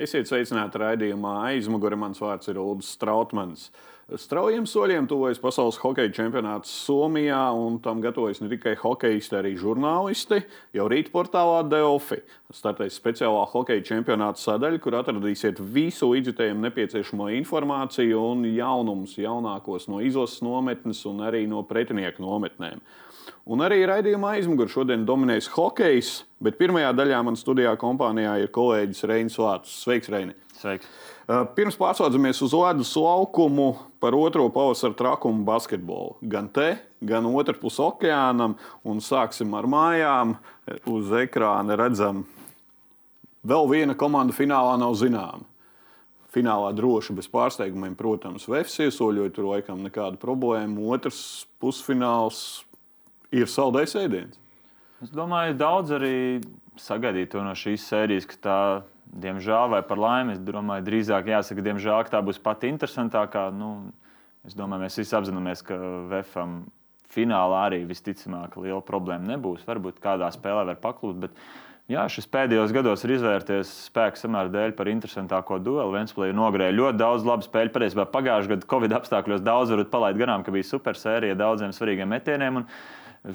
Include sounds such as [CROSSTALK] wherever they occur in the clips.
Esiet sveicināti raidījumā aizmugurē. Mans vārds ir Ulrichs Strautmans. Straujiem soļiem tuvojas pasaules hokeja čempionāts Somijā, un tam gatavojas ne tikai hokeisti, arī žurnālisti. Jau rīt portālā Delfi startēs speciālā hokeja čempionāta sadaļa, kur atradīsiet visu līdzjutējiem nepieciešamo informāciju un jaunumus, jaunākos no izlases nometnes un arī no pretinieku nometnēm. Un arī raidījumā aizmugurē šodien dominēs hokejs, bet pirmajā daļā man studijā kompānijā ir kolēģis Reinis Vārts. Sveiks, Reini! Sveiks. Pirms pārslēdzamies uz ledus laukumu par otro pavasara trakumu basketbolu. Gan te, gan otrpus okeānam, un sāksim ar mājām. Uz ekrāna redzam, vēl viena komanda finālā nav zināma. Finālā droši bez pārsteigumiem, protams, Vēfs iesoļoja, tur laikam nekāda problēma. Otrs pusfināls ir saldējs ēdiens. Es domāju, daudz arī sagaidīja to no šīs sērijas, ka tā, diemžēl, vai par laimi, es domāju, drīzāk jāsaka, diemžēl, ka tā būs pati interesantākā. Nu, es domāju, mēs visi apzināmies, ka VFam finālā arī visticamāk liela problēma nebūs. Varbūt kādā spēlē var paklūt. Bet... Jā, šis pēdējos gados ir izvērties spēku samēra dēļ par interesantāko dueli. Vēnspēlī nogrēja ļoti daudz labu spēļu. Patiesībā pagājušajā gadā Covid apstākļos daudz varbūt palaid garām, ka bija super sērija daudziem svarīgiem metieniem. Un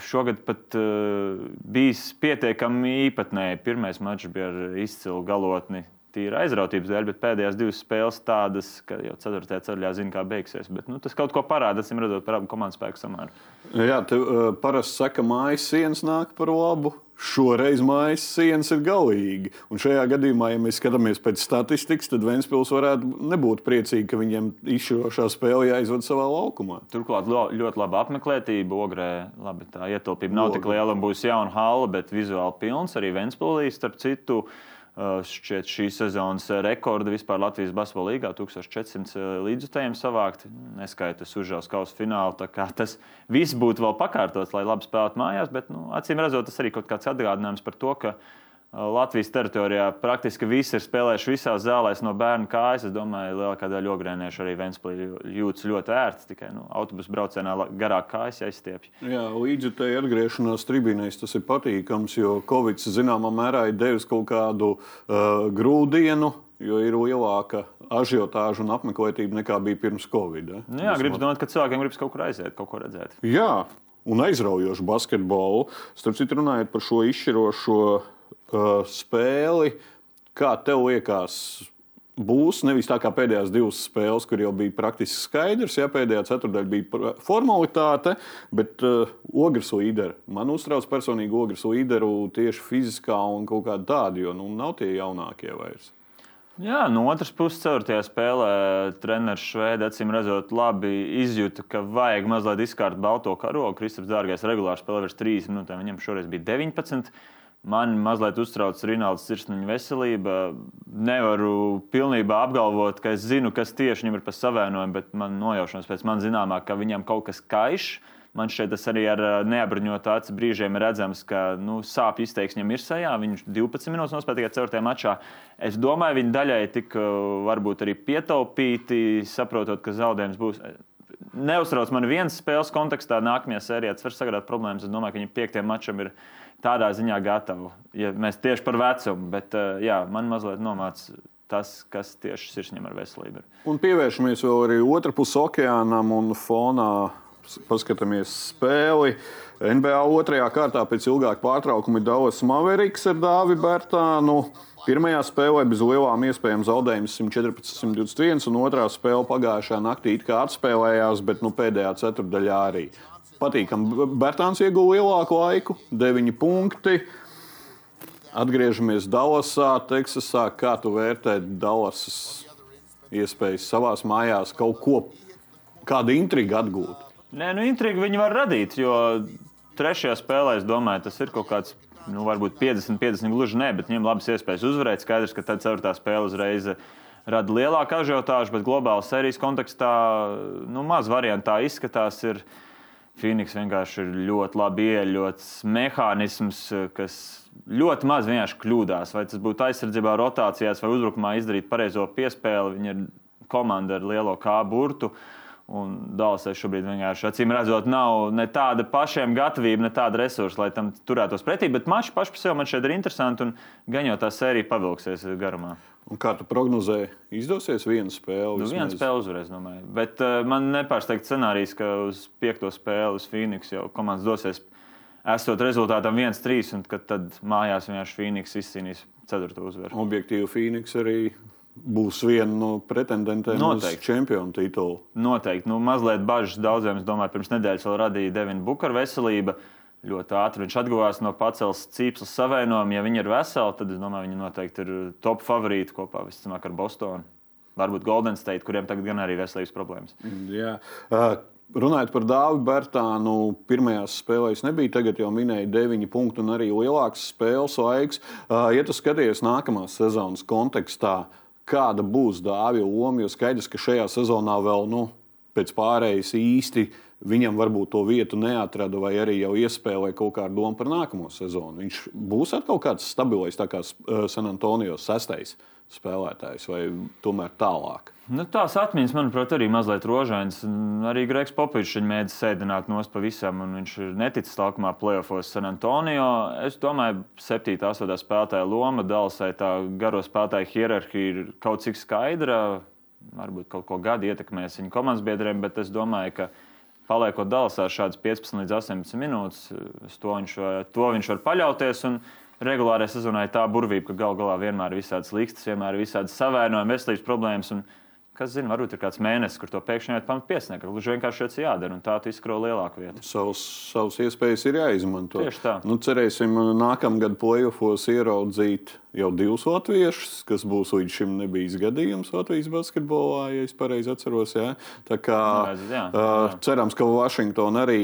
Šogad pat uh, bijis pietiekami īpatnēji. Pirmais mačs bija ar izcilu galotni, tīra aizrautības dēļ, bet pēdējās divas spēles tādas, ka jau 4. ceļā zina, kā beigsies. Bet, nu, tas kaut ko parāda, acīm redzot, par abu komandu spēku samēru. Jā, tev uh, parasti saka, mājas sienas nāk par labu. Šoreiz mājas sienas ir galīgi. Un šajā gadījumā, ja mēs skatāmies pēc statistikas, tad Vēnspils varētu nebūt priecīgi, ka viņiem izšķirošā spēle jāizved savā laukumā. Turklāt ļoti laba apmeklētība. Ogrē labi, tā ietilpība nav Ogre. tik liela un būs jauna hala, bet vizuāli pilns arī Vēnspilī. Starp citu, uh, šķiet, šī sezonas rekorda vispār Latvijas basketbola līgā - 1400 uh, līdzjutējiem savākt, neskaitot Užāles kausa finālu. Tas viss būtu vēl pakārtots, lai labi spēlētu mājās, bet nu, acīm redzot, tas arī kaut kāds atgādinājums par to, ka Latvijas teritorijā praktiski visi ir spēlējuši visās zālēs no bērna kājas. Es domāju, ka lielākā daļa ogrēniešu arī Vēnspīlī jūtas ļoti ērti. Tikai nu, autobusu braucienā garāk kājas aizstiepjas. Jā, līdzi tai atgriešanās tribīnēs tas ir patīkams, jo Covid zināmā mērā ir devis kaut kādu uh, grūdienu. Jo ir lielāka ažiotāža un apmeklētība nekā bija pirms Covid. Ja? Nu, jā, gribas domāt, ka cilvēkiem gribas kaut kur aiziet, kaut ko redzēt. Jā, un aizraujošu basketbolu. Starp citu, runājot par šo izšķirošo spēli, kā tev liekas, būs nevis tā kā pēdējās divas spēles, kur jau bija praktiski skaidrs, ja pēdējā ceturdaļa bija formalitāte, bet uh, ogres līderi. Man uztrauc personīgi ogres līderu tieši fiziskā un kaut kāda tāda, jo nu, nav tie jaunākie vairs. Jā, no otras puses, ceturtajā spēlē treneris Šveits acīm redzot, labi izjūta, ka vajag mazliet izkārt balto karogu. Kristaps Dārgais regulāri spēlē virs 3 minūtēm, viņam šoreiz bija 19. Man mazliet uztrauc Rinalds Sirsniņa veselība. Nevaru pilnībā apgalvot, ka es zinu, kas tieši viņam ir pa savienojumu, bet man nojaušanas pēc man zināmā, ka viņam kaut kas kaišs. Man šeit tas arī ar neapbruņotu acu brīžiem ir redzams, ka nu, sāpju izteiksme ir sajā. Viņš 12 minūtes nospēlēja tikai 4. mačā. Es domāju, viņi daļai tik varbūt arī pietaupīti, saprotot, ka zaudējums būs. Neuztrauc man viens spēles kontekstā, nākamajā sērijā tas var sagādāt problēmas. Es domāju, ka viņam piektajam mačam ir tādā ziņā gatavu. Ja mēs tieši par vecumu, bet eh, jā, man mazliet nomāca tas, kas tieši sirsniņam ar veselību ir. Un pievēršamies vēl arī otru pusi okeānam un fonā. Paskatāmies spēli. NBA otrajā kārtā pēc ilgāka pārtraukuma ir Dallas Mavericks ar Dāvidu Bērtānu. Pirmajā spēlē bez lielām iespējām zaudējums 114-121, un otrā spēle pagājušā naktī it kā atspēlējās, bet nu, pēdējā ceturdaļā arī patīkami. Bērtāns ieguva lielāku laiku, 9 punkti. Atgriežamies Dallasā, Teksasā. Kā tu vērtē Dallasas iespējas savā mājās kaut ko, kādu intrigu atgūt? Nē, nu, intrigu viņi var radīt, jo trešajā spēlē, es domāju, tas ir kaut kāds. Nu, varbūt 50, 50 gluži nē, bet viņiem labas iespējas uzvarēt. Skaidrs, ka tad ceturtā spēle uzreiz rada lielāku ažiotāžu, bet globālās sērijas kontekstā nu, maz variantu tā izskatās. Ir, uh, Phoenix vienkārši ir ļoti labi ieļots mehānisms, kas ļoti maz vienkārši kļūdās. Vai tas būtu aizsardzībā, rotācijās vai uzbrukumā izdarīt pareizo piespēli. Viņi ir komanda ar lielo kā burtu. Un Dālasai šobrīd vienkārši acīm redzot, nav ne tāda pašiem gatavība, ne tāda resursa, lai tam turētos pretī. Bet mačs pašai par sevi man šeit ir interesanti, un gan jau tā sērija pavilksies garumā. Un kā tu prognozēji, izdosies viena spēle? Nu, viena spēle uzvarēs, domāju. Bet uh, man nepārsteigts scenārijs, ka uz piekto spēli Phoenix jau komandas dosies, esot rezultātam 1-3, un tad mājās vienkārši Phoenix izcīnīs ceturto uzvaru. Objektīvi Phoenix arī būs viena no pretendentiem Noteikti. uz čempionu titulu. Noteikti. Nu, mazliet bažas daudziem, es domāju, pirms nedēļas vēl radīja Devina Bukara veselība. Ļoti ātri viņš atguvās no pacels cīpslas savienojuma. Ja viņi ir veseli, tad es domāju, viņi noteikti ir top favorīti kopā visticamāk ar Bostonu. Varbūt Golden State, kuriem tagad gan arī veselības problēmas. Jā. Uh, Runājot par Dāvidu Bērtānu, pirmajās spēlēs nebija. Tagad jau minēja 9 punktu un arī lielāks spēles laiks. Uh, ja tu skaties nākamās sezonas kontekstā, uh, kāda būs dāvja loma. Jo skaidrs, ka šajā sezonā vēl nu, pēc pārējais īsti viņam varbūt to vietu neatrada, vai arī jau iespēja kaut kādu domu par nākamo sezonu. Viņš būs atkal kāds stabilais, tā kā eh, San Antonio sestais spēlētājs, vai tomēr tālāk. Nu, tās atmiņas, manuprāt, arī mazliet rožainas. Arī Gregs Popiņš mēģina sēdināt no pavisam, un viņš ir neticis nākamā playoffos San Antonio. Es domāju, ka 7. un 8. spēlētāja loma Dalsai tā garo spēlētāju hierarhija ir kaut cik skaidra. Varbūt kaut ko gadu ietekmēs viņa komandas biedriem, bet es domāju, ka paliekot Dalsā šādas 15 līdz 18 minūtes, to viņš, var, to viņš var paļauties. Un, regulārajā sezonā ir tā burvība, ka gal galā vienmēr ir visādas līkstas, vienmēr ir visādas savainojumi, veselības problēmas. Un, Kas zina, varbūt ir kāds mēnesis, kur to pēkšņi ir pamatiesnieks. Gluži vienkārši tas jādara, un tā tu izskro lielāku vietu. Savas, savas iespējas ir jāizmanto. Tieši tā. Nu, cerēsim, nākamgad plēsofos ieraudzīt jau divus latviešus, kas būs līdz šim nebijis gadījums Latvijas basketbolā, ja es pareizi atceros. Jā. Tā kā jā, jā, jā. Cerams, ka Vašingtona arī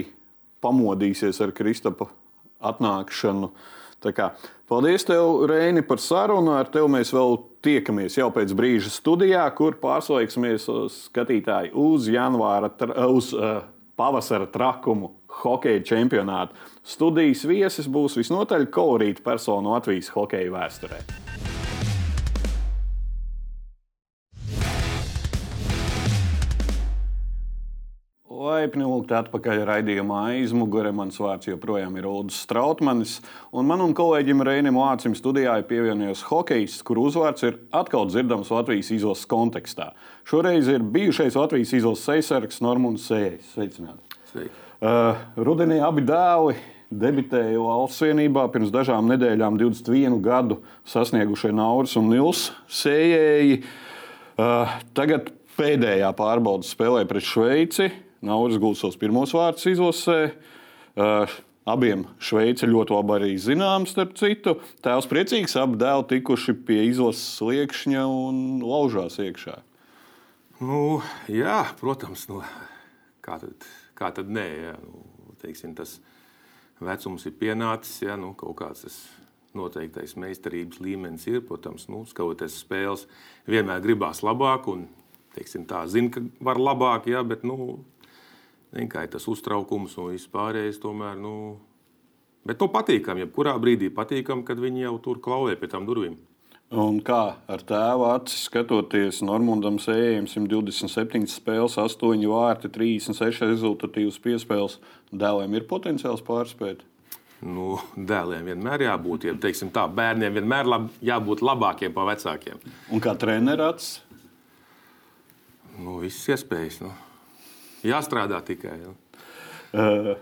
pamodīsies ar Kristapa atnākšanu. Kā, paldies, tev, Reini, par sarunu. Ar tevi mēs vēl tiekamies jau pēc brīža studijā, kur pārslēgsimies skatītāji uz janvāra, uz uh, pavasara trakumu hokeja čempionātu. Studijas viesis būs visnotaļ kolorīta persona Latvijas hokeja vēsturē. Laipni lūgt atpakaļ raidījumā aizmugurē. Mans vārds joprojām ir Ulrichs Strautmanis. Un man un kolēģim Reinim Lācim studijā ir pievienojies hokejs, kur uzvārds ir atkal dzirdams Latvijas izlases kontekstā. Šoreiz ir bijušais Latvijas izlases seisargs Normons Sējs. Sveicināti! Sveiki. Uh, rudenī abi dēli debitēja valsts vienībā pirms dažām nedēļām, 21 gadu sasniegušie Nauris un Nils Sējēji. Uh, tagad pēdējā pārbaudas spēlē pret Šveici. Nauris savus pirmos vārdus izlasē. Uh, abiem Šveice ļoti labi arī zināms, starp citu. Tēvs priecīgs, abi dēli tikuši pie izlases sliekšņa un laužās iekšā. Nu, jā, protams, nu, kā, tad, kā tad nē. Jā, nu, teiksim, tas vecums ir pienācis, jā, nu, kaut kāds tas noteiktais meistarības līmenis ir. Protams, nu, skatoties spēles, vienmēr gribās labāk. Un, teiksim, tā zina, ka var labāk, jā, bet nu, Vienkārši tas uztraukums un viss pārējais tomēr. Nu, bet nu, patīkam, jebkurā brīdī patīkam, kad viņi jau tur klauvē pie tām durvīm. Un kā ar tēva acis skatoties, Normandam Sējam 127 spēles, 8 vārti, 36 rezultatīvas piespēles. Dēliem ir potenciāls pārspēt. Nu, dēliem vienmēr jābūt, ja teiksim, tā, bērniem vienmēr lab, jābūt labākiem par vecākiem. Un kā treneris? Nu, viss iespējas. Nu. Jāstrādā tikai. Ja. Uh,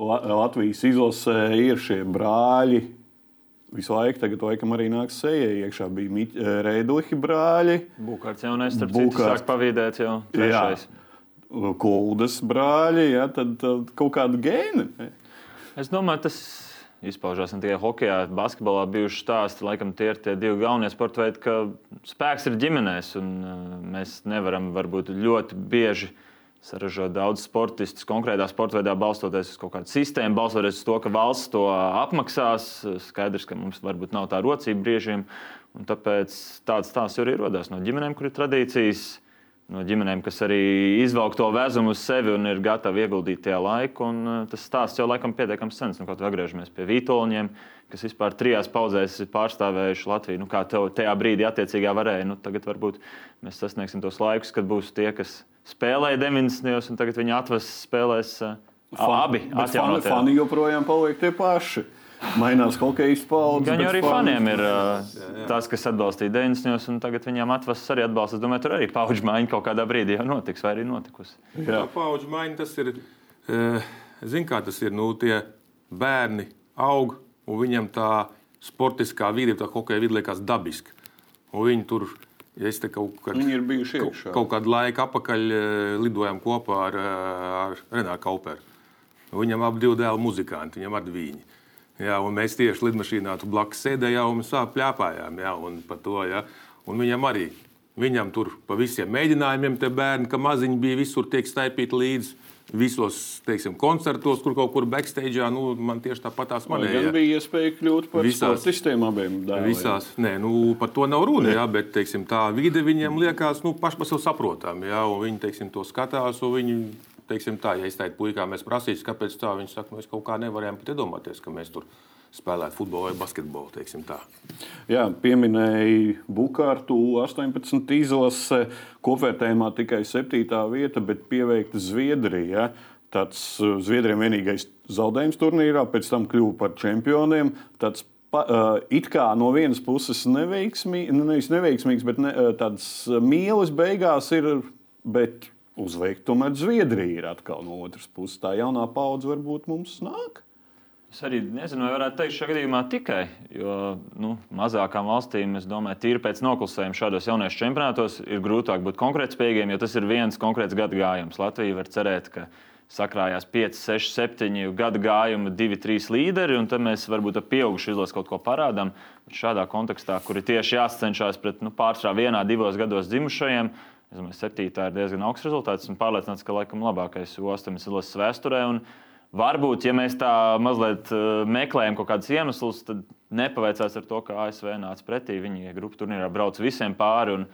Latvijas izlasē ir šie brāļi. Visu laiku, tagad laikam arī nāks sejai iekšā. Bija uh, Rēduļi brāļi. Būkārts jaunais, starp citu, sāk pavīdēt jau trešais. Jā. Kuldas brāļi, ja, tad, tad kaut kāda gēna. Es domāju, tas izpaužās ne tikai hokeja, basketbolā bijuši stāsti. Laikam tie ir tie divi galvenie sporta veidi, ka spēks ir ģimenēs, un uh, mēs nevaram varbūt ļoti bieži uh, saražot daudz sportistus konkrētā sporta veidā, balstoties uz kaut kādu sistēmu, balstoties uz to, ka valsts to apmaksās. Skaidrs, ka mums varbūt nav tā rocība brīžiem, tāpēc tāds stāsts arī rodas no ģimenēm, kur ir tradīcijas. no ģimenēm, kas arī izvelk to vezumu uz sevi un ir gatavi ieguldīt tajā laiku. Un, uh, tas stāsts jau laikam pietiekami sens. Nu, kaut kā atgriežamies pie Vitoļņiem, kas vispār trijās paudzēs ir pārstāvējuši Latviju. Nu, kā tev tajā brīdī attiecīgā varēja, nu, tagad varbūt mēs sasniegsim tos laikus, kad būs tie, kas spēlēja 90. un tagad viņi atves spēlēs uh, abi. Fani, fani joprojām paliek tie paši mainās hokeja paudzes. Gan jau arī faniem ir uh, tas, kas atbalstīja 90. un tagad viņiem atvasaras arī atbalsts. Es domāju, tur arī paudžu maiņa kaut kādā brīdī jau notiks vai arī notikusi. Jā, paudžu maiņa tas ir. Uh, Zini, kā tas ir? Nu, tie bērni aug, un viņam tā sportiskā vide, tā hokeja vide liekas dabiska. Un viņi tur Ja es te kaut, kad, Viņi ir bijuši iekšā. Kaut kādu laiku atpakaļ lidojām kopā ar, ar Renāru Kauperu. Viņam abi divi dēli muzikanti, viņam arī viņi. Jā, mēs tieši lidmašīnā blakus sēdējām un sāp plēpājām. Jā, un to, jā. un viņam arī viņam tur pa visiem mēģinājumiem, tie bērni, ka maziņi bija visur tiek staipīti līdzi. Visos teiksim, koncertos, kur kaut kur backstage, nu, man tieši tāpat tās manēja. Gan bija iespēja kļūt par visās sistēmām abiem dēliem. Visās, nē, nu, par to nav runa, jā, bet teiksim, tā vide viņiem liekas nu, paši par sevi saprotama. Viņi teiksim, to skatās, un viņi teiksim, tā, ja izteikt puikām, mēs prasīsim, kāpēc tā, viņi saka, mēs kaut kā nevarējām pat iedomāties, ka mēs tur spēlētu futbolu vai basketbolu. Jā, pieminēja Bukārtu 18 izlase, kopvērtējumā tikai 7. vieta, bet pieveikta Zviedrija. Tāds uh, Zviedriem vienīgais zaudējums turnīrā, pēc tam kļuva par čempioniem. Tāds pa, uh, it kā no vienas puses neveiksmīgs, nu, nevis neveiksmīgs, bet ne, uh, tāds mīlis beigās ir. Bet uzveikt. Tomēr Zviedrija ir atkal no otras puses. Tā jaunā paudze varbūt mums nāk. Es arī nezinu, vai varētu teikt šajā gadījumā tikai, jo nu, mazākām valstīm, es domāju, tīri pēc noklusējuma šādos jauniešu čempionātos ir grūtāk būt konkurētspējīgiem, jo tas ir viens konkrēts gada gājums. Latvija var cerēt, ka sakrājās 5, 6, 7 gada gājuma, 2, 3 līderi, un tad mēs varbūt ar pieaugušu izlasu kaut ko parādām. Šādā kontekstā, kur ir tieši jācenšas pret nu, pārsvarā vienā, divos gados dzimušajiem, Es domāju, septītā ir diezgan augsts rezultāts. Esmu pārliecināts, ka laikam labākais ostonis ir lases vēsturē. Un varbūt, ja mēs tā mazliet uh, meklējam kaut kādus iemeslus, tad nepaveicās ar to, ka ASV nāca pretī. Viņi grupu turnīrā brauc visiem pāri.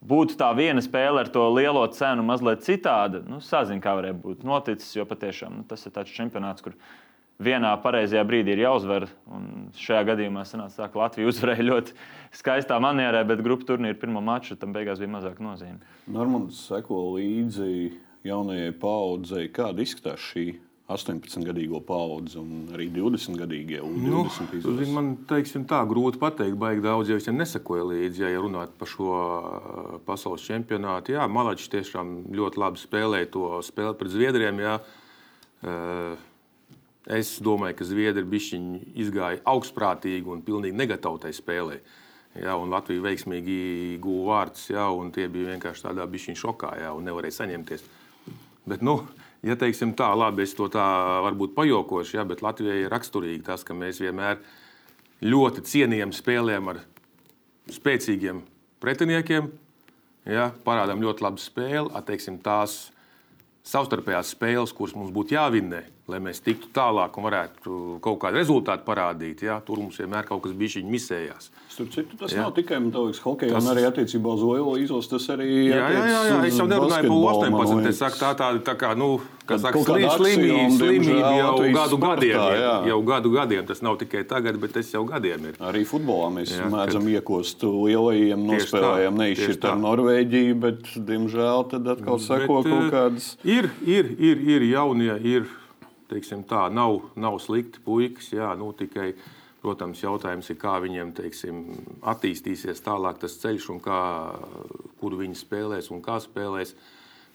Būtu tā viena spēle ar to lielo cenu, mazliet citāda. Nu, Sazinu, kā varēja būt noticis, jo patiešām nu, tas ir tāds čempionāts, kur vienā pareizajā brīdī ir jāuzvar. Šajā gadījumā sanāca ka Latvija [LAUGHS] uzvarēja ļoti skaistā manierē, bet grupu turnīra pirmā mača tam beigās bija mazāk nozīme. Normāls seko līdzi jaunajai paudzei, kāda izskatās šī 18-gadīgo paudzi un arī 20-gadīgie nu, zin, Man teiksim, tā grūti pateikt, baigi daudz jau nesakoja līdzi, ja runājot par šo pasaules čempionātu. Jā, Malačs tiešām ļoti labi spēlēja to spēli pret Zviedriem. Jā. Es domāju, ka Zviedri bišķiņi izgāja augstprātīgi un pilnīgi negatavotai spēlē. Ja, un Latvija veiksmīgi guva vārdus, ja, un tie bija vienkārši tādā bišķiņa šokā, ja, un nevarēja saņemties. Bet, nu, ja teiksim tā, labi, es to tā varbūt pajokošu, ja, bet Latvijai ir raksturīgi tas, ka mēs vienmēr ļoti cienījam spēlēm ar spēcīgiem pretiniekiem, ja, parādām ļoti labu spēli, atteiksim tās savstarpējās spēles, kuras mums būtu jāvinnē lai mēs tiktu tālāk un varētu kaut kādu rezultātu parādīt. Ja? Tur mums vienmēr kaut kas bija misējās. Citu, tas jā. nav tikai liekas, hokeja, tas... arī attiecībā uz Oilo izlases. Tas arī jā, jā, jā, jā. es jau nerunāju par 18. Es saku, tā, tā, tā kā, nu, kas saka, slimība, slimība jau gadu sportā, gadiem. Jā. Jau gadu gadiem. Tas nav tikai tagad, bet tas jau gadiem ir. Arī futbolā mēs jā, mēdzam kad... iekost lielajiem nospēlējiem, neizšķirt ar Norvēģiju, bet, diemžēl, tad atkal seko bet, kaut kādas. Ir, ir, ir, ir jaunie, ir teiksim, tā, nav, nav slikti puikas. Jā, nu, tikai, protams, jautājums ir, kā viņiem teiksim, attīstīsies tālāk tas ceļš, un kā, kur viņi spēlēs un kā spēlēs.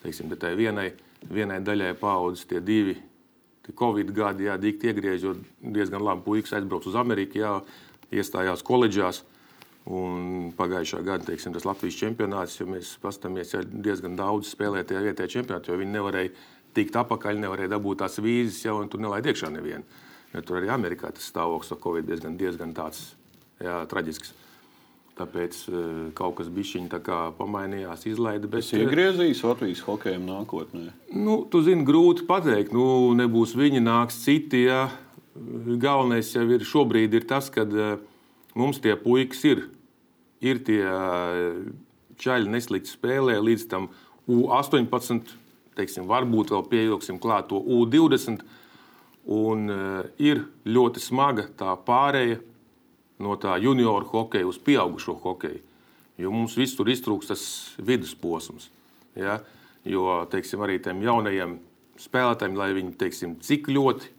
Teiksim, tai vienai, vienai daļai paudzes tie divi Covid gadi, jā, dikti iegriežot diezgan labi. Puikas aizbrauc uz Ameriku, jā, iestājās koledžās. Un pagājušā gada teiksim, Latvijas čempionāts, ja mēs paskatāmies, ir diezgan daudz spēlētāju tajā vietējā čempionātā, jo viņi nevarēja tikt apakaļ, nevarēja dabūt tās vīzes jau, un tur nelaid iekšā nevienu. Ja tur arī Amerikā tas stāvoklis ar Covid diezgan, diezgan tāds jā, traģisks. Tāpēc uh, kaut kas bija pamainījās, izlaida. Bet, Tas iegriezīs Latvijas hokejam nākotnē. Nu, tu zini, grūti pateikt. Nu, nebūs viņi, nāks citi. Ja. Galvenais jau ir šobrīd ir tas, ka uh, mums tie puikas ir. Ir tie čaļi neslikti spēlē līdz tam U18, teiksim, varbūt vēl pievilksim klāt to U20. Un uh, ir ļoti smaga tā pārēja no tā junioru hokeja uz pieaugušo hokeju. Jo mums visur iztrūkst tas vidusposms. Ja? Jo teiksim, arī tiem jaunajiem spēlētājiem, lai viņi teiksim, cik ļoti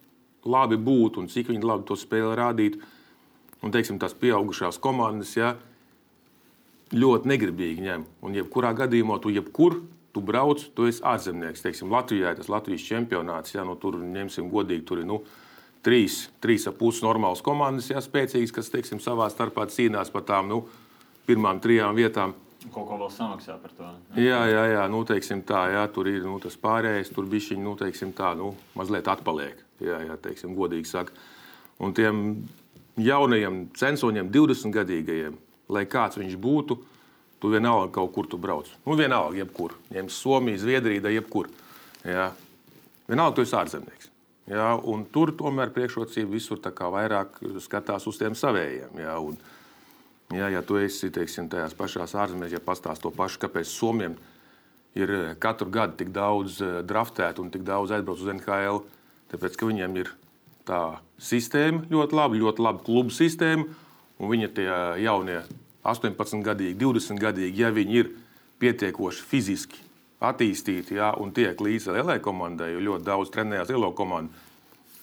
labi būtu un cik viņi labi to spēli rādītu, un teiksim, tās pieaugušās komandas ja, ļoti negribīgi ņem. Un jebkurā gadījumā tu jebkur tu brauc, tu esi ārzemnieks. Teiksim, Latvijā tas Latvijas čempionāts, ja nu, tur ņemsim godīgi, tur ir nu, trīs, trīs ap pusi normālas komandas, ja spēcīgas, kas teiksim, savā starpā cīnās par tām nu, pirmām trijām vietām. Kaut ko vēl samaksā par to. Jā, jā, jā nu, teiksim, tā, jā tur ir nu, tas pārējais, tur bija šī nu, teiksim, tā, nu, mazliet atpaliek. Jā, jā teiksim, godīgi saka. Un tiem jaunajiem censoņiem, 20 gadīgajiem, lai kāds viņš būtu, Tu vienalga kaut kur tu brauc. Nu, vienalga, jebkur. Ņem Somiju, Zviedriju, jebkur. Jā. Vienalga, tu esi ārzemnieks. Jā, un tur tomēr priekšrocība visur vairāk skatās uz tiem savējiem. Jā, un, jā, ja tu esi teiksim, tajās pašās ārzemēs, ja pastāst to pašu, kāpēc Somijam ir eh, katru gadu tik daudz eh, draftētu un tik daudz aizbrauc uz NHL, tāpēc ka viņiem ir tā sistēma ļoti laba, ļoti laba klubu sistēma, un viņa tie jaunie 18 gadīgi, 20 gadīgi, ja viņi ir pietiekoši fiziski attīstīti ja, un tiek līdzi LA komandai, jo ļoti daudz trenējās lielo komandu.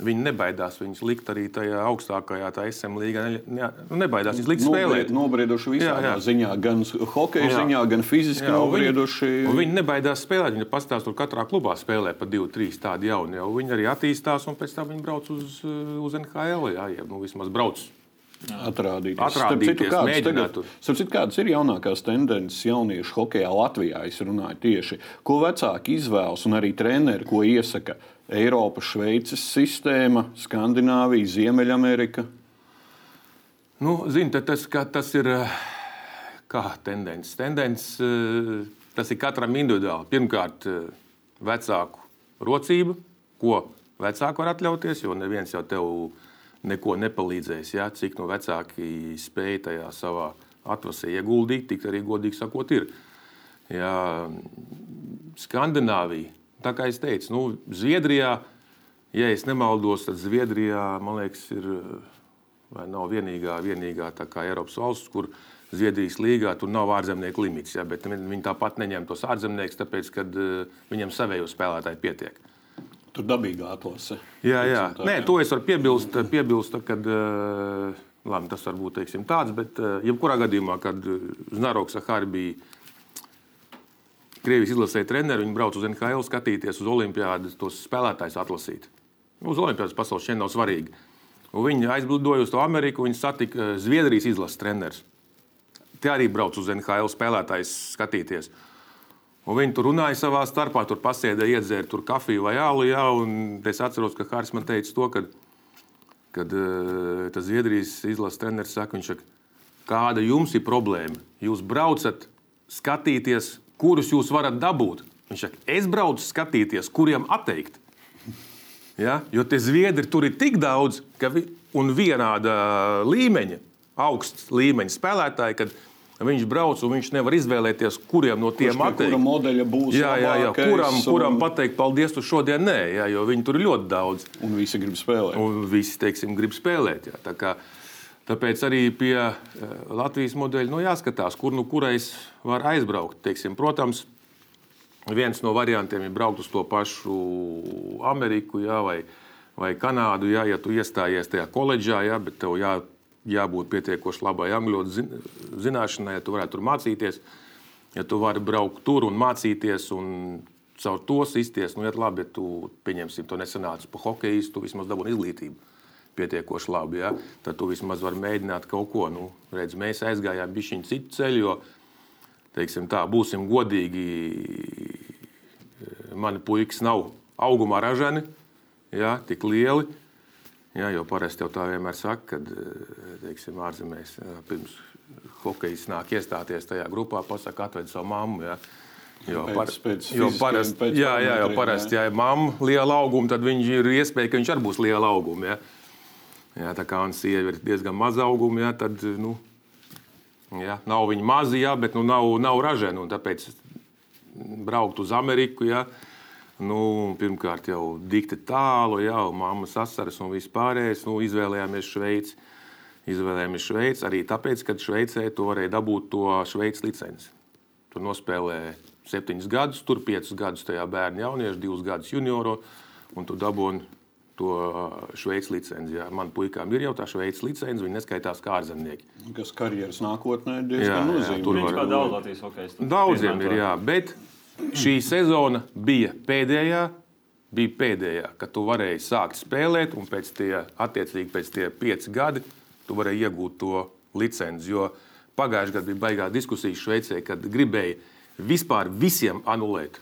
Viņi nebaidās viņus likt arī tajā augstākajā, tā SM līnijā. Ne, nu, nebaidās viņus likt spēlēt. Nobrieduši visā jā, jā. ziņā, gan hokeja jā. ziņā, gan fiziski jā, nobrieduši. Viņi, viņi nebaidās spēlēt. Viņi pastāv tur katrā klubā spēlē pa divu, trīs tādu jaunu. Viņi arī attīstās un pēc tam viņi brauc uz, uz NHL. Jā, jā, nu, vismaz brauc atrādīties. atrādīties citu, kādas, tagad, starp citu, kādas ir jaunākās tendences jauniešu hokeja Latvijā? Es runāju tieši, ko vecāki izvēlas un arī treneri, ko iesaka Eiropas, Šveices sistēma, Skandināvija, Ziemeļamerika. Nu, zin, tas, tas ir kā tendence. tendence. Tas ir katram individuāli. Pirmkārt, vecāku rocība, ko vecāki var atļauties, jo neviens jau tev neko nepalīdzēs. Ja? Cik no vecāki spēja tajā savā atvasē ieguldīt, tik arī godīgi sakot, ir. Ja, Skandināvija, tā kā es teicu, nu, Zviedrijā, ja es nemaldos, tad Zviedrijā, man liekas, ir vai nav vienīgā, vienīgā Eiropas valsts, kur Zviedrijas līgā tur nav ārzemnieku limits. Ja, viņi tāpat neņem tos ārzemniekus, tāpēc, ka uh, viņiem savējo spēlētāju pietiek. Tur dabīgā atlase. Jā, jā. Nē, to es varu piebilst, piebilst kad uh, labi, tas var būt teiksim, tāds, bet uh, jebkurā gadījumā, kad Znaroks Sahāri bija Krievijas izlasē treneris, viņi brauca uz NHL skatīties uz Olimpādu, tos spēlētājus atlasīt. Uz Olimpādas pasaules šeit nav svarīgi. Un viņi aizlidoja uz to Ameriku, viņi satika Zviedrijas izlases treneris. Tie arī brauc uz NHL spēlētājus skatīties. Un viņi tur runāja savā starpā, tur pasēdēja, iedzēra tur kafiju vai alu. Jā, es atceros, ka Hārs man teica to, kad, kad uh, tas Zviedrijas izlases treneris saka, viņš saka, kāda jums ir problēma? Jūs braucat skatīties, kurus jūs varat dabūt. Viņš saka, es braucu skatīties, kuriem atteikt. Ja? Jo tie zviedri tur ir tik daudz, ka vi, un vienāda līmeņa, augsts līmeņa spēlētāji, kad Viņš brauc un viņš nevar izvēlēties, kuriem no tiem atteikt. Kura modeļa būs jā, jā, jā, kuram, un... kuram pateikt paldies, tu šodien nē, jā, jo viņi tur ir ļoti daudz. Un visi grib spēlēt. Un visi, teiksim, grib spēlēt. Jā, tā kā, tāpēc arī pie uh, Latvijas modeļa nu, jāskatās, kur nu kurais var aizbraukt. Teiksim, protams, viens no variantiem ir braukt uz to pašu Ameriku jā, vai, vai Kanādu, jā, ja tu iestājies tajā koledžā, jā, bet tev jā, jābūt pietiekoši labai angļu zināšanai, ja tu varētu tur mācīties. Ja tu vari braukt tur un mācīties, un caur to izties, nu, ja labi, ja tu pieņemsim to nesanācis pa hokeju, tu vismaz dabūji izglītību. Pietiekoši labi, ja? tad tu vismaz vari mēģināt kaut ko. Nu, redz, mēs aizgājām bišķiņu citu ceļu, jo, teiksim tā, būsim godīgi, mani puikas nav augumā ražani, ja, tik lieli. Jā, jo parasti jau tā vienmēr saka, kad eh, teiksim, ārzemēs pirms hokeja nāk iestāties tajā grupā, pasakā, atved savu mammu. Jā. Jo, par, pēc, pēc jo parasti, pēc jā, jā, jo parasti, ja ir mamma liela auguma, tad viņš ir iespēja, ka viņš arī būs liela auguma. Jā. Jā, tā kā sieva ir diezgan maza auguma, jā, tad nu, jā, nav viņa maza, jā, bet nu, nav, nav ražena. Tāpēc braukt uz Ameriku. Ja? Nu, pirmkārt, jau dikti tālu, jau mammas asaras un viss pārējais. Nu, izvēlējāmies Šveici. Izvēlējāmies Šveici arī tāpēc, ka Šveicē to varēja dabūt to Šveices licenci. Tur nospēlēja septiņus gadus, tur piecus gadus tajā bērnu jauniešu, divus gadus junioru, un tu dabūji to Šveices licenci. Jā. Man puikām ir jau tā Šveices licence, viņi neskaitās kā ārzemnieki. Kas karjeras nākotnē ir diezgan nozīmīgs. Tur var būt daudz Latvijas hokeja. Daudziem ir, jā, bet šī sezona bija pēdējā. Bija pēdējā, kad tu varēji sākt spēlēt, un pēc tie, attiecīgi pēc tie pieci gadi, tu varēji iegūt to licenci. Jo pagājušajā gadā bija baigā diskusija Šveicē, kad gribēja vispār visiem anulēt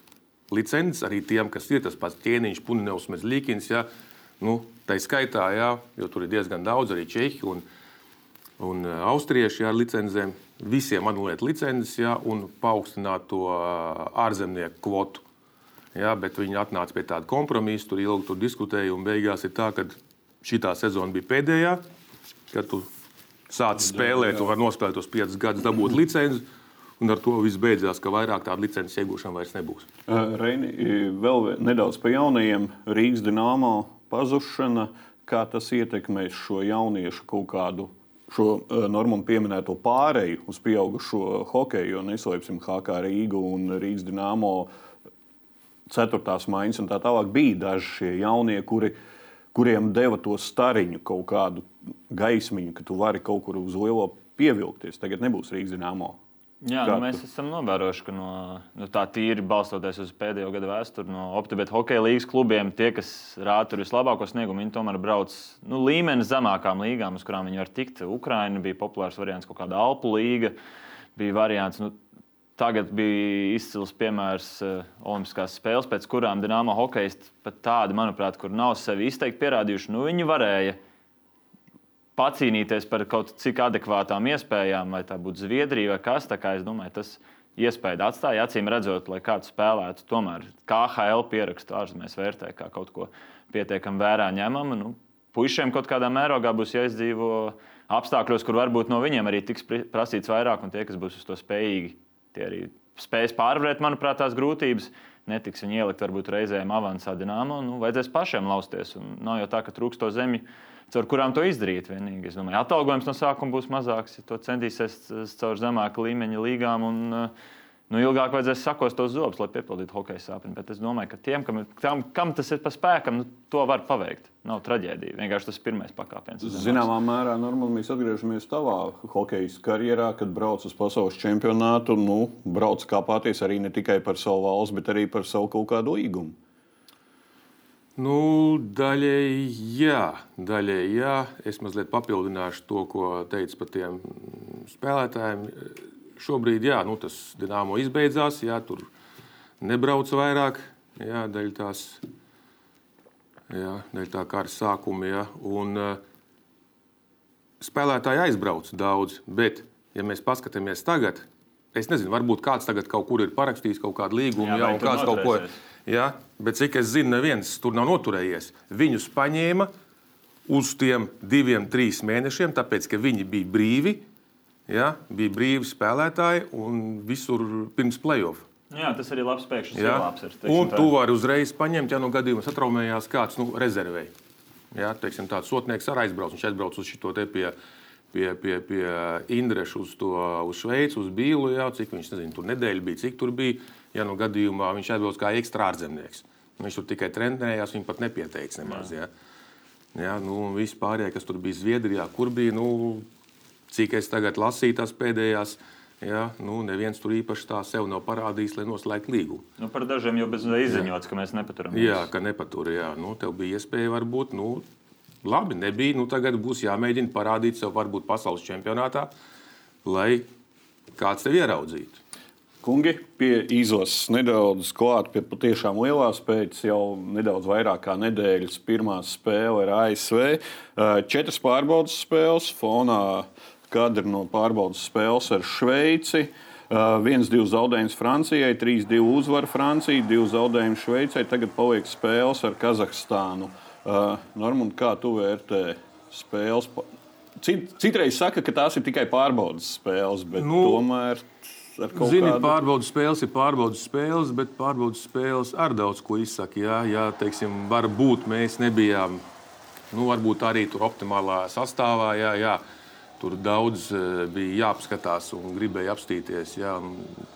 licences, arī tiem, kas ir tas pats ķēniņš, Punēns, Mezlīkins. Ja, nu, tā skaitā, jā, jo tur ir diezgan daudz arī Čehi un, un Austrieši jā, ar licencēm visiem anulēt licences ja, un paaugstināt to ārzemnieku kvotu. Ja, bet viņi atnāca pie tāda kompromisa, tur ilgi tur diskutēja, un beigās ir tā, ka šī sezona bija pēdējā, kad tu sāc spēlēt, tu vari nospēlēt tos piecus gadus, dabūt licenci. Un ar to viss beidzās, ka vairāk tādu licences iegūšana vairs nebūs. Reini, vēl nedaudz par jaunajiem. Rīgas dīnāmo pazušana, kā tas ietekmēs šo jauniešu kaut kādu šo uh, Normānu pieminēto pāreju uz pieaugušo hokeju, jo neslēpsim, HK Rīga un Rīgas dīnāmo ceturtās maiņas un tā tālāk bija daži šie jaunie, kuri, kuriem deva to stariņu, kaut kādu gaismiņu, ka tu vari kaut kur uz lielo pievilkties. Tagad nebūs Rīgas dīnāmo. Jā, nu, mēs esam novērojuši, ka no, nu, tā tīri balstoties uz pēdējo gadu vēsturi, no Optibeta hokeja līnijas klubiem, tie, kas rāda tur vislabāko sniegumu, viņi tomēr brauc nu, līmeni zemākām līgām, uz kurām viņi var tikt. Ukraina bija populārs variants, kaut kāda Alpu līga bija variants. Nu, Tagad bija izcils piemērs uh, Olimpiskās spēles, pēc kurām Dienāmo hokeisti pat tādi, manuprāt, kur nav sevi izteikti pierādījuši. Nu, viņi varēja uh, pacīnīties par kaut cik adekvātām iespējām, vai tā būtu Zviedrija vai kas cits. Es domāju, tas iespēja atstāja acīm redzot, lai kāds spēlētu. Tomēr KHL pierakstu ārzemēs vērtē kā kaut ko pietiekami vērā ņemamu. Nu, puišiem kaut kādā mērogā būs jāizdzīvo apstākļos, kur varbūt no viņiem arī tiks prasīts vairāk, un tie, kas būs uz to spējīgi, tie arī spēs pārvarēt, manuprāt, tās grūtības. Netiks viņi ielikt varbūt reizēm avansā dināmo, nu, vajadzēs pašiem lausties. Un nav jau tā, ka trūkst to zemju caur kurām to izdarīt. Vienīgi. Es domāju, atalgojums no sākuma būs mazāks, ja to centīsies caur zemāku līmeņa līgām. Un, Nu, ilgāk vajadzēs sakos tos zobus, lai piepildītu hokeja sāpes. Bet es domāju, ka tiem, kam, tam, kam tas ir pa spēkam, nu, to var paveikt. Nav traģēdija. Vienkārši tas ir pirmais pakāpiens. Zināmā mērā normāli mēs atgriežamies tavā hokeja karjerā, kad brauc uz pasaules čempionātu. Nu, brauc kāpāties arī ne tikai par savu valsts, bet arī par savu kaut kādu līgumu. Nu, daļēji jā, daļēji jā. Es mazliet papildināšu to, ko teicu par tiem spēlētājiem. Šobrīd jā, nu, tas dīnāmo izbeidzās, jā, tur nebrauc vairāk, jā, daļ tās, jā, daļ tā kā ar sākumu. Jā, un, uh, spēlētāji aizbrauc daudz, bet, ja mēs paskatāmies tagad, es nezinu, varbūt kāds tagad kaut kur ir parakstījis kaut kādu līgumu, jā, jā un kāds kaut ko ir Ja? Bet cik es zinu, neviens tur nav noturējies. Viņus paņēma uz tiem diviem, trīs mēnešiem, tāpēc ka viņi bija brīvi. Ja? Bija brīvi spēlētāji un visur pirms playoff. Jā, tas arī labs pēkšņs ielāps. Ir, un tu vari uzreiz paņemt, ja no gadījumā satraumējās kāds nu, rezervēji. Ja, teiksim, tāds sotnieks arī aizbrauc, viņš aizbrauc uz šo te pie, pie, pie, pie Indreša uz, to, uz Šveici, uz Bīlu. Jā, cik viņš nezinu, tur nedēļa bija, cik tur bija ja nu gadījumā viņš atbilst kā ekstra ārzemnieks. Viņš tur tikai trenējās, viņš pat nepieteicis nemaz. Ja. Ja, nu, Visi pārējie, kas tur bija Zviedrijā, kur bija, nu, cik es tagad lasīju tās pēdējās. Ja, nu, neviens tur īpaši tā sev nav parādījis, lai noslēgtu līgumu. Nu, par dažiem jau bez izziņots, ka mēs nepaturam. Jā, ka nepatur. Jā. Nu, tev bija iespēja, varbūt, nu, labi, nebija. Nu, tagad būs jāmēģina parādīt sev, varbūt pasaules čempionātā, lai kāds tevi ieraudzītu. Kungi pie izlases nedaudz klāt pie patiešām lielās pēc jau nedaudz vairāk kā nedēļas pirmā spēle ar ASV. Četras pārbaudas spēles, fonā kadri no pārbaudas spēles ar Šveici. Viens, divi zaudējums Francijai, trīs, divi uzvaru Francijai, divi zaudējumi Šveicai. Tagad paliek spēles ar Kazahstānu. Normāli, kā tu vērtē spēles? Cit, citreiz saka, ka tās ir tikai pārbaudas spēles, bet nu, tomēr Zini, kādu... pārbaudas spēles ir pārbaudas spēles, bet pārbaudas spēles ar daudz ko izsaka. Jā, jā teiksim, varbūt mēs nebijām, nu, varbūt arī tur optimālā sastāvā. Jā, jā. Tur daudz eh, bija jāapskatās un gribēja apstīties, jā,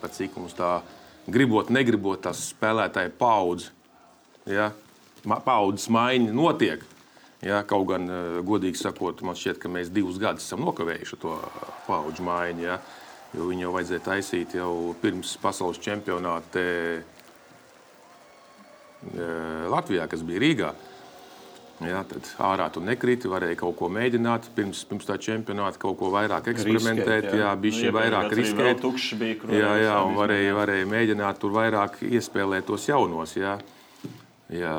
pēc cik mums tā gribot, negribot, tas spēlētāji paudz. Jā, paudzes maiņa notiek. Jā, kaut gan, eh, godīgi sakot, man šķiet, ka mēs divus gadus esam nokavējuši to paudžu maiņu. Jā. Jo viņu jau vajadzēja taisīt jau pirms pasaules čempionāta e, Latvijā, kas bija Rīgā. Jā, tad ārā tur nekrita, varēja kaut ko mēģināt, pirms, pirms tā čempionāta kaut ko vairāk eksperimentēt, riskēt, jā, bija šī nu, vairāk riskēt. Bija, jā, jā, un varēja, varēja mēģināt tur vairāk iespēlēt tos jaunos. Jā. Jā,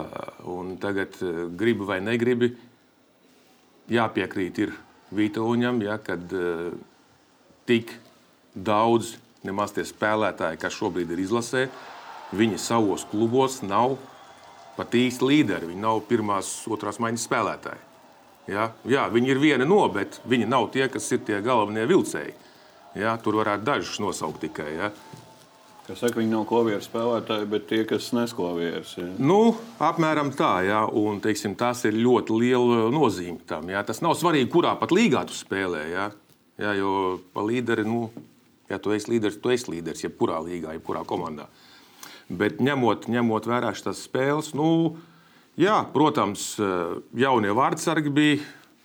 un tagad e, gribi vai negribi, jāpiekrīt ir Vītoņam, ja, kad uh, tik daudz nemaz tie spēlētāji, kas šobrīd ir izlasē, viņi savos klubos nav pat īsti līderi. Viņi nav pirmās, otrās maiņas spēlētāji. Ja? Jā, viņi ir viena no, bet viņi nav tie, kas ir tie galvenie vilcēji. Ja? Tur varētu dažus nosaukt tikai. Ja? Kas saka, viņi nav klavieru spēlētāji, bet tie, kas nes klavierus. Nu, apmēram tā, jā, un teiksim, tas ir ļoti liela nozīme tam. Jā. Tas nav svarīgi, kurā pat līgā tu spēlē. Jā. Jā, jo pa līderi, nu, Ja tu esi līderis, tu esi līderis jebkurā līgā, jebkurā komandā. Bet ņemot, ņemot vērā šīs spēles, nu, jā, protams, jaunie vārdsargi bija,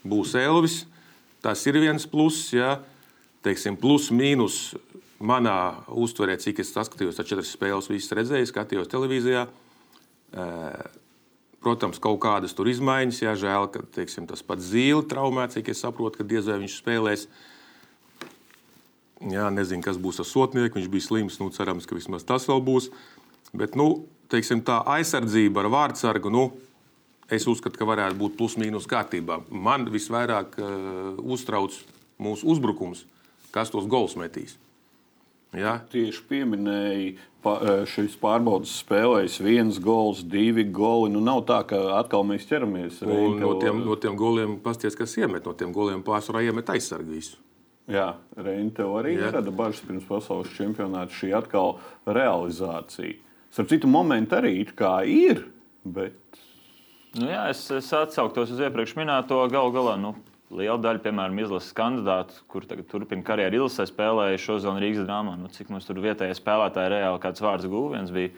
būs Elvis. Tas ir viens pluss, ja, teiksim, plus mīnus manā uztverē, cik es saskatījos, ar četras spēles, visas redzēju, skatījos televīzijā. Protams, kaut kādas tur izmaiņas, jā, žēl, ka teiksim, tas pats zīle traumēts, cik es saprotu, ka diez vai viņš spēlēs. Jā, nezinu, kas būs ar sotnieku. Viņš bija slims. Nu, cerams, ka vismaz tas vēl būs. Bet nu, teiksim, tā aizsardzība ar vārdsargu. Nu, Es uzskatu, ka varētu būt plus-mínus kārtībā. Man visvairāk uh, uztrauc mūsu uzbrukums, kas tos gols metīs. Ja? Tieši pieminēja, pa, uh, šīs pārbaudas spēlēs viens gols, divi goli. Nu, nav tā, ka atkal mēs ķeramies. No tiem, no tiem goliem pasties, kas iemet, no tiem goliem pārsvarā iemet aizsargu visu. Jā, Reina tev arī Jā. rada bažas pirms pasaules čempionāta šī atkal realizācija. Starp citu, momenti arī ir, bet. Nu jā, es, es atsauktos uz iepriekš minēto galu galā. Nu, liela daļa, piemēram, izlases kandidātu, kur turpina karjeru izlasē, spēlēja šo zonu Rīgas dāmā. Nu, cik mums tur vietējais spēlētāji reāli kāds vārds gūviens bija.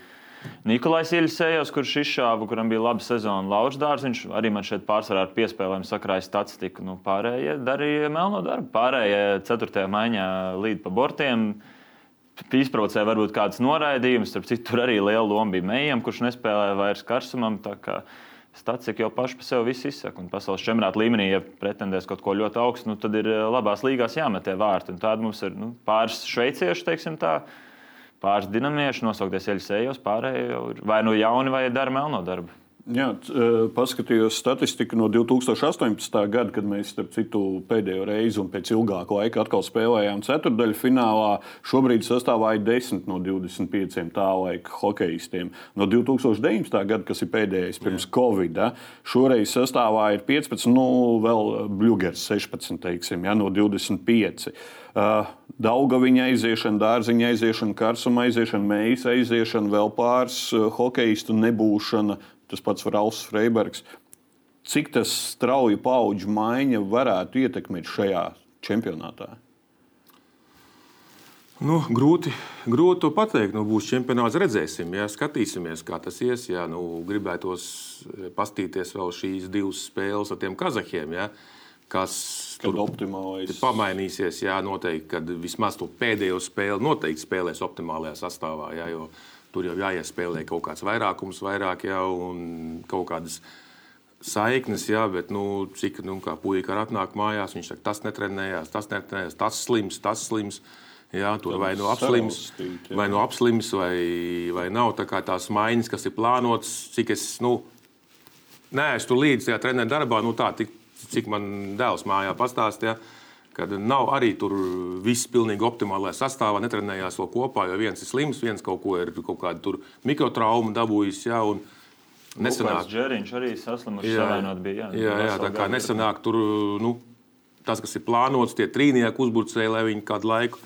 Nikolais Iļsējos, kurš izšāva, kuram bija laba sezona Lauždārs, viņš arī man šeit pārsvarā ar piespēlēm sakrāja statistiku. Nu, pārējie darīja melno darbu. Pārējie 4. maiņā līd pa bortiem. Izprovocēja varbūt kādas noraidījumus, starp citu, tur arī liela loma bija Mejam, kurš nespēlēja vairs karsumam. Statistika jau paši par sevi viss izsaka. Un pasaules čempionāta līmenī, ja pretendēs kaut ko ļoti augstu, nu, tad ir eh, labās līgās jāmet tie vārti. Tāda mums ir nu, pāris šveiciešu, teiksim tā, pāris dinamieši, nosaukties eļļas ejos, pārējie vai nu jauni, vai dara melno darbu. Jā, e, paskatījos statistiku no 2018. gada, kad mēs citu, pēdējo reizi un pēc ilgāka laika atkal spēlējām ceturdaļu finālā. Šobrīd sastāvā ir 10 no 25 tā laika hokeistiem. No 2019. gada, kas ir pēdējais pirms. Covid, šoreiz sastāvā ir 15, nu vēl Bluegers 16, teiksim, ja, no 25. Uh, Daugaviņa aiziešana, dārziņa aiziešana, karsuma aiziešana, meisa aiziešana, vēl pāris uh, hokeistu nebūšana, tas pats Rauls Freibergs. Cik tas strauji paudžu maiņa varētu ietekmēt šajā čempionātā? Nu, grūti, grūti to pateikt. Nu, būs čempionāts, redzēsim, ja skatīsimies, kā tas ies. Ja, nu, gribētos pastīties vēl šīs divas spēles ar tiem kazahiem. Uh, kas tur optimālais. pamainīsies. Jā, noteikti, kad vismaz to pēdējo spēli noteikti spēlēs optimālajā sastāvā. Jā, jo tur jau jāiespēlē kaut kāds vairākums, vairāk jau un kaut kādas saiknes, jā, bet nu, cik nu, puika ar atnāk mājās, viņš saka, tas netrenējās, tas netrenējās, tas slims, tas slims. Jā, tur vai nu apslims, vai, nu apslims vai, vai nav tā tās maiņas, kas ir plānotas, cik es nu, neesmu līdzi tajā treniņa darbā. Nu, tā, tik, cik man dēls mājā pastāstīja. Kad nav arī tur viss pilnīgi optimālajā sastāvā, netrenējās vēl kopā, jo viens ir slims, viens kaut ko ir kaut kāda mikrotrauma dabūjis. Ja, Nesenāk, Džeriņš arī saslimuši, savainot bija. Jā, jā, jā tā kā nesenāk tur, nu, tas, kas ir plānots, tie trīnieki uzbrucēji, lai viņi kādu laiku,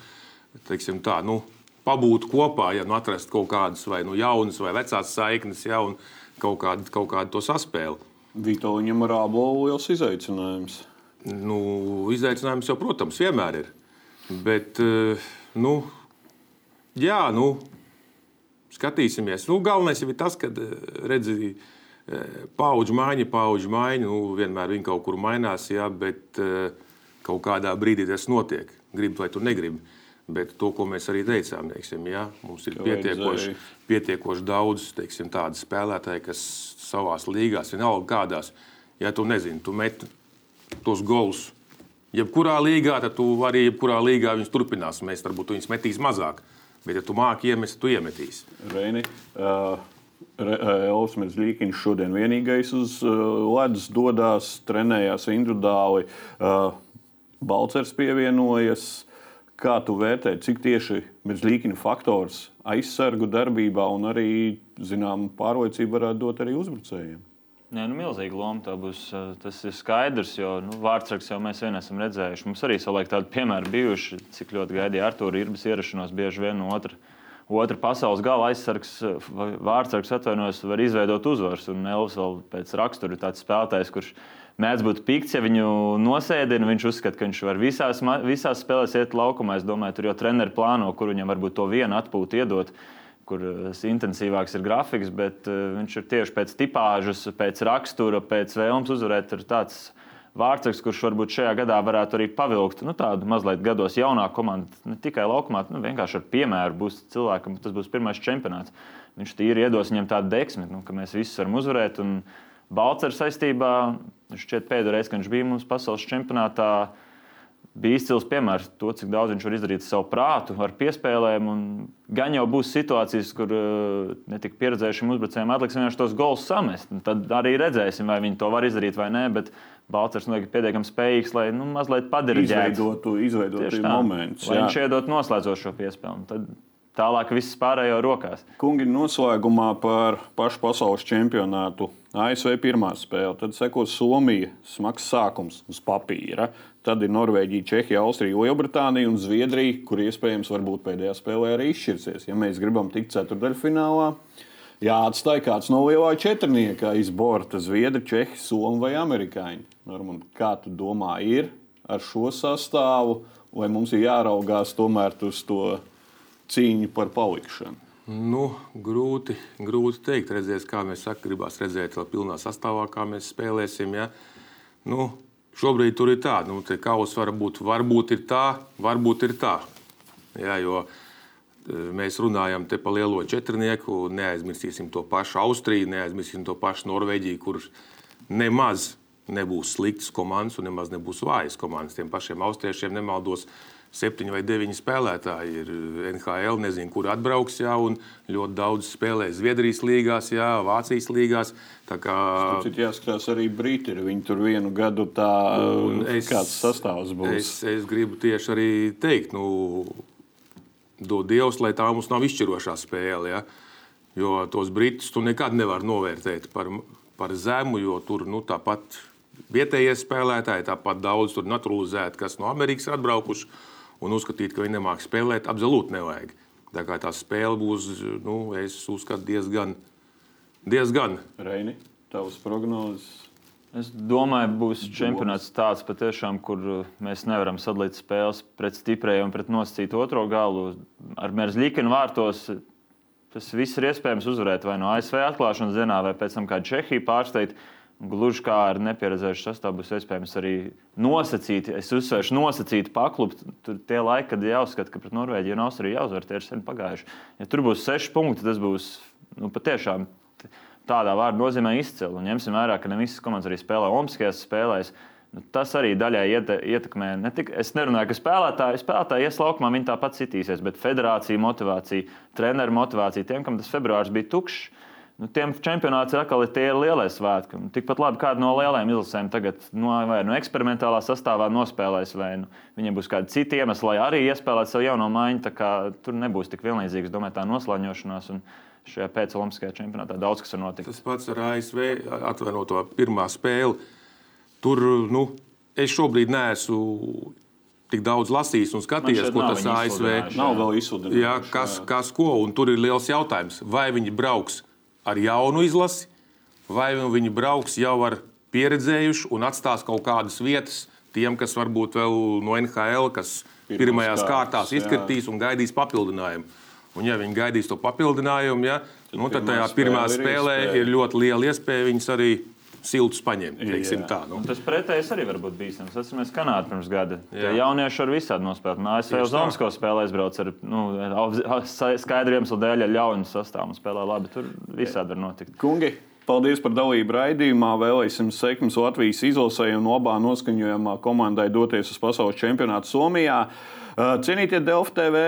teiksim tā, nu, pabūt kopā, ja nu atrast kaut kādas vai nu jaunas vai vecās saiknes, ja un kaut kādu, kaut kādu to saspēli. Vito viņam ar ābolu liels izaicinājums. Nu, izaicinājums jau, protams, vienmēr ir. Bet, eh, nu, jā, nu, skatīsimies. Nu, galvenais ir tas, ka redzēji paudžu maiņa, paudžu maiņa. Nu, vienmēr viņi kaut kur mainās, jā, bet kaut kādā brīdī tas notiek. Gribu vai tu negribi. Bet to, ko mēs arī teicām, teiksim, ja, mums ir pietiekoši, pietiekoši daudz teiksim, tādu spēlētāju, kas savā līgās, vienalga kādās, ja tu nezini, tu met tos golus. Jebkurā līgā, tad tu arī jebkurā līgā viņus turpinās. Mēs varbūt viņus metīs mazāk. Bet, ja tu māki iemest, tu iemetīsi. Reini, uh, Elvis Merzlīkins šodien vienīgais uz uh, ledus dodas, trenējās individuāli. Uh, Balcers pievienojas. Kā tu vērtē, cik tieši Merzlīkina faktors aizsargu darbībā un arī, zinām, pārliecību varētu dot arī uzbrucējiem? Nē, nu, milzīga loma tā būs. Tas ir skaidrs, jo nu, vārdsargs jau mēs vien esam redzējuši. Mums arī savulaik tādi piemēri bijuši, cik ļoti gaidīja Artur Irbas ierašanos bieži vien no otra. Otra pasaules gala aizsargs, vārdsargs atvainojas, var izveidot uzvaras. Un Elvis vēl pēc rakstura ir tāds spēlētājs, kurš mēdz būt pikts, ja viņu nosēdina. Viņš uzskata, ka viņš var visās, visās spēlēs iet laukumā. Es domāju, tur jau treneri plāno, kur viņam varbūt to vienu atpūtu iedot. Kur intensīvāks ir grafiks, bet viņš ir tieši pēc tipāžas, pēc rakstura, pēc vēlmes uzvarēt. Ir tāds vārdsargs, kurš varbūt šajā gadā varētu arī pavilkt nu, tādu mazliet gados jaunāku komandu. Ne tikai laukumā, nu, vienkārši ar piemēru būs cilvēkam, tas būs pirmais čempionāts. Viņš tīri iedos viņam tādu deksmi, nu, ka mēs visi varam uzvarēt. Un, Balcers saistībā, šķiet, pēdējā reizē, kad viņš bija mūsu pasaules čempionātā, bija izcils piemērs to, cik daudz viņš var izdarīt savu prātu ar piespēlēm. Gan jau būs situācijas, kur uh, netik pieredzējušiem uzbrucējiem atliks vienkārši tos gols samest. Tad arī redzēsim, vai viņi to var izdarīt vai nē. Bet Balčers ir pietiekami spējīgs, lai nu, mazliet padarītu izveidotu, izveidotu momentu. Viņš iedot noslēdzošo piespēli. Tad tālāk viss pārējo rokās. Kungi, noslēgumā par pašu pasaules čempionātu. ASV pirmā spēle, tad sekos Somija, smags sākums uz papīra. Tad ir Norvēģija, Čehija, Austrija, Lielbritānija un Zviedrija, kur iespējams varbūt pēdējā spēlē arī izšķirsies. Ja mēs gribam tikt ceturdaļfinālā, jāatstāj kāds no lielā četrnieka aiz borta - Zviedri, Čehi, Somi vai Amerikāņi. Norman, kā tu domā, ir ar šo sastāvu, vai mums ir jāraugās tomēr uz to? Cīņu par palikšanu? Nu, grūti, grūti pateikt. Redzēs, kā mēs sakām, gribās redzēt, vēl pilnā sastāvā, kā mēs spēlēsim. Ja? Nu, šobrīd tur ir tā, nu, ka kaus var būt, varbūt ir tā, varbūt ir tā. Ja, jo e, mēs runājam te par lielo četrnieku, neaizmirsīsim to pašu Austriju, neaizmirsīsim to pašu Norvēģiju, kurš nemaz nebūs sliktas komandas un nemaz nebūs vājas komandas. Tiem pašiem austriešiem nemaldos septiņi vai deviņi spēlētāji ir NHL, nezinu, kur atbrauks, jā, un ļoti daudz spēlē Zviedrijas līgās, jā, Vācijas līgās. Kā... Tur jāskatās arī Briti, viņi tur vienu gadu tā, es, kāds sastāvs būs. Es, es gribu tieši arī teikt, nu, dod Dievs, lai tā mums nav izšķirošā spēle, jā, jo tos Britus tu nekad nevar novērtēt par, par zemu, jo tur, nu, tāpat vietējie spēlētāji, tāpat daudz tur naturalizēti, kas no Amerikas ir atbraukuši un uzskatīt, ka viņi nemāķi spēlēt, absolūti nevajag. Tā kā tā spēle būs, nu, es uzskatu, diezgan. diezgan. Reini, tavs prognozes? Es domāju, būs čempionāts tāds, patiešām, kur uh, mēs nevaram sadalīt spēles pret stiprajiem un pret nosacītu otro galu. Ar Merzlīkinu vārtos tas viss ir iespējams uzvarēt vai no ASV atklāšanas dienā, vai pēc tam kā Čehija pārsteigt. Gluži kā ar nepieredzējušu sastāvu būs iespējams arī nosacīt, es uzsvēršu, nosacīt paklupt. Tur tie laiki, kad jāuzskata, ka pret Norvēģiju un Austriju jāuzvar, tie ir sen pagājuši. Ja tur būs seši punkti, tas būs nu, patiešām tādā vārdā nozīmē izcili. Un ņemsim vērā, ka ne visas komandas arī spēlē Olimpiskajās spēlēs. Nu, tas arī daļai ietekmē. Ne tik, es nerunāju, ka spēlētāji, spēlētāji ies laukumā, viņi tāpat citīsies, bet federācija motivācija, treneru motivācija tiem, kam tas februāris bija tukšs Nu, tiem čempionāts ir atkal tie lielie svētki. Tikpat labi kāda no lielajām izlasēm tagad no, vai no eksperimentālā sastāvā nospēlēs, vai nu, viņiem būs kādi citi iemesli, lai arī iespēlētu savu jauno maiņu. Tur nebūs tik vienlīdzīgs, domāju, tā noslēņošanās. Un, Šajā pēcolimpiskajā čempionātā daudz kas var notikt. Tas pats ar ASV atvainoto pirmā spēli. Tur nu, es šobrīd neesmu tik daudz lasījis un skatījies, ko tas ASV nav vēl izsudināts. Kas, kas ko, un tur ir liels jautājums, vai viņi brauks ar jaunu izlasi, vai viņi brauks jau ar pieredzējuši un atstās kaut kādas vietas tiem, kas varbūt vēl no NHL, kas Pirmās pirmajās kārtās izkritīs jā. un gaidīs papildinājumu. Un, ja viņi gaidīs to papildinājumu, ja, tad, nu, tad tajā pirmā spēlē ir, ir ļoti liela iespēja viņus arī siltus paņemt. Tā, nu. Tas pretējais arī var būt bīstams. Tas mēs Kanādā pirms gada. Jā. Tie jaunieši var visādi nospēlēt. No ASV uz Omasko spēlē aizbrauc ar nu, skaidriem iemeslu dēļ, ja ļaujumu sastāvu un spēlē labi. Tur visādi var notikt. Kungi, Paldies par dalību raidījumā. Vēlēsim sekmes Latvijas izlasē un labā noskaņojumā komandai doties uz pasaules čempionātu Somijā. Cienītie Delfa TV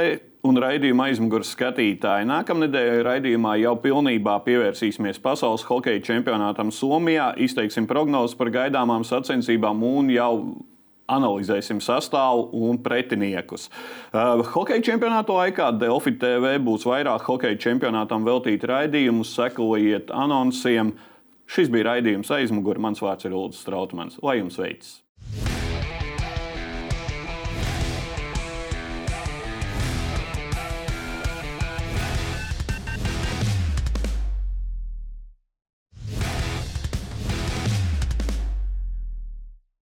un raidījuma aizmugures skatītāji. Nākamnedēļ raidījumā jau pilnībā pievērsīsimies pasaules hokeja čempionātam Somijā, izteiksim prognozes par gaidāmām sacensībām un jau analizēsim sastāvu un pretiniekus. Uh, hokeja čempionāta laikā Delfi TV būs vairāk hokeja čempionātam veltīti raidījumu, sekojiet anonsiem. Šis bija raidījums aizmugurē. Mans vārds ir Ulrichs Strautmans. Lai jums veicas!